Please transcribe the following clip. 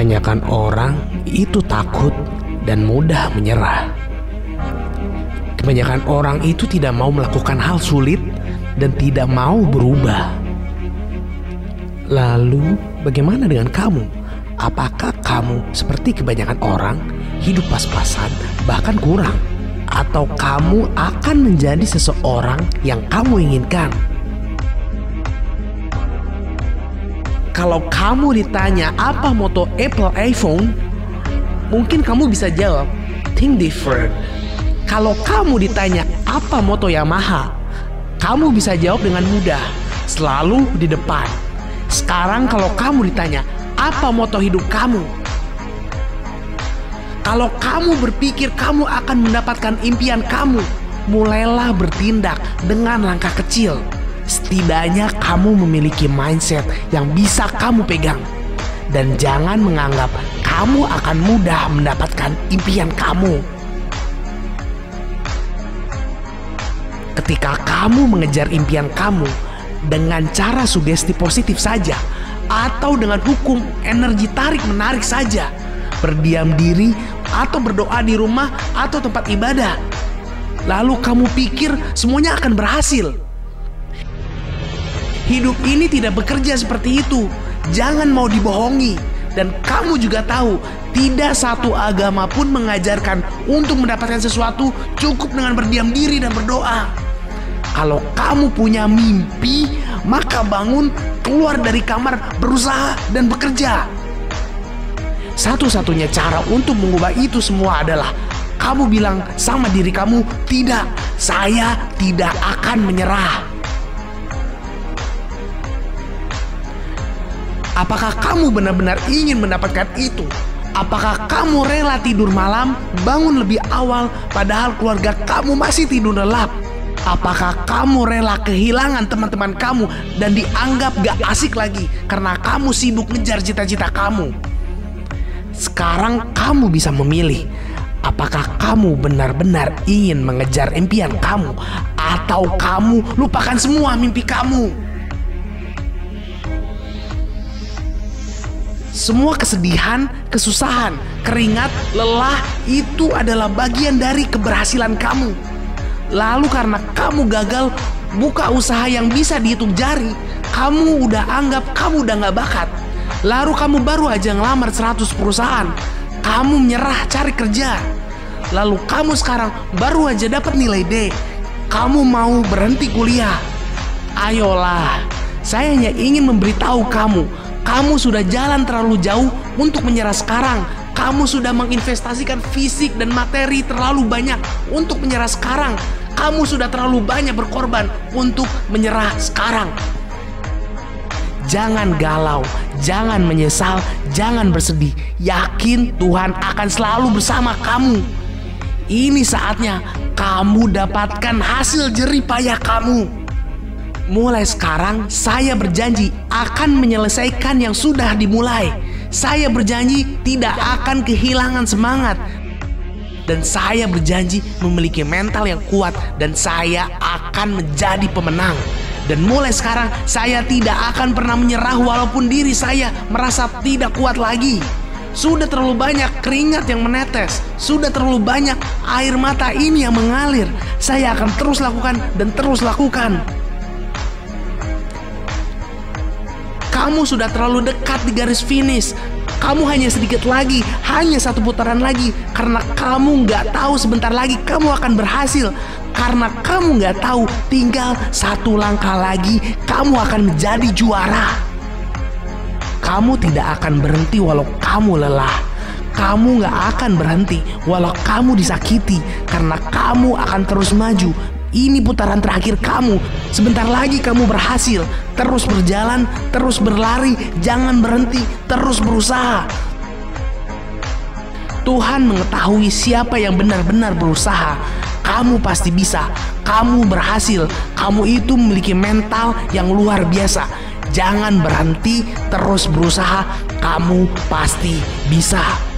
Kebanyakan orang itu takut dan mudah menyerah. Kebanyakan orang itu tidak mau melakukan hal sulit dan tidak mau berubah. Lalu, bagaimana dengan kamu? Apakah kamu seperti kebanyakan orang hidup pas-pasan, bahkan kurang, atau kamu akan menjadi seseorang yang kamu inginkan? Kalau kamu ditanya apa moto Apple iPhone, mungkin kamu bisa jawab, think different. Kalau kamu ditanya apa moto Yamaha, kamu bisa jawab dengan mudah, selalu di depan. Sekarang kalau kamu ditanya apa moto hidup kamu, kalau kamu berpikir kamu akan mendapatkan impian kamu, mulailah bertindak dengan langkah kecil. Setidaknya kamu memiliki mindset yang bisa kamu pegang. Dan jangan menganggap kamu akan mudah mendapatkan impian kamu. Ketika kamu mengejar impian kamu dengan cara sugesti positif saja atau dengan hukum energi tarik menarik saja, berdiam diri atau berdoa di rumah atau tempat ibadah. Lalu kamu pikir semuanya akan berhasil. Hidup ini tidak bekerja seperti itu. Jangan mau dibohongi. Dan kamu juga tahu, tidak satu agama pun mengajarkan untuk mendapatkan sesuatu cukup dengan berdiam diri dan berdoa. Kalau kamu punya mimpi, maka bangun, keluar dari kamar, berusaha dan bekerja. Satu-satunya cara untuk mengubah itu semua adalah kamu bilang sama diri kamu, "Tidak, saya tidak akan menyerah." Apakah kamu benar-benar ingin mendapatkan itu? Apakah kamu rela tidur malam, bangun lebih awal, padahal keluarga kamu masih tidur lelap? Apakah kamu rela kehilangan teman-teman kamu dan dianggap gak asik lagi karena kamu sibuk ngejar cita-cita kamu? Sekarang kamu bisa memilih apakah kamu benar-benar ingin mengejar impian kamu atau kamu lupakan semua mimpi kamu. Semua kesedihan, kesusahan, keringat, lelah itu adalah bagian dari keberhasilan kamu. Lalu karena kamu gagal buka usaha yang bisa dihitung jari, kamu udah anggap kamu udah gak bakat. Lalu kamu baru aja ngelamar 100 perusahaan, kamu menyerah cari kerja. Lalu kamu sekarang baru aja dapat nilai D, kamu mau berhenti kuliah. Ayolah, saya hanya ingin memberitahu kamu kamu sudah jalan terlalu jauh untuk menyerah sekarang. Kamu sudah menginvestasikan fisik dan materi terlalu banyak untuk menyerah sekarang. Kamu sudah terlalu banyak berkorban untuk menyerah sekarang. Jangan galau, jangan menyesal, jangan bersedih. Yakin Tuhan akan selalu bersama kamu. Ini saatnya kamu dapatkan hasil jerih payah kamu. Mulai sekarang saya berjanji akan menyelesaikan yang sudah dimulai. Saya berjanji tidak akan kehilangan semangat. Dan saya berjanji memiliki mental yang kuat dan saya akan menjadi pemenang. Dan mulai sekarang saya tidak akan pernah menyerah walaupun diri saya merasa tidak kuat lagi. Sudah terlalu banyak keringat yang menetes, sudah terlalu banyak air mata ini yang mengalir. Saya akan terus lakukan dan terus lakukan. Kamu sudah terlalu dekat di garis finish. Kamu hanya sedikit lagi, hanya satu putaran lagi. Karena kamu nggak tahu sebentar lagi kamu akan berhasil. Karena kamu nggak tahu tinggal satu langkah lagi kamu akan menjadi juara. Kamu tidak akan berhenti walau kamu lelah. Kamu nggak akan berhenti walau kamu disakiti karena kamu akan terus maju ini putaran terakhir kamu. Sebentar lagi kamu berhasil. Terus berjalan, terus berlari, jangan berhenti, terus berusaha. Tuhan mengetahui siapa yang benar-benar berusaha. Kamu pasti bisa. Kamu berhasil. Kamu itu memiliki mental yang luar biasa. Jangan berhenti, terus berusaha. Kamu pasti bisa.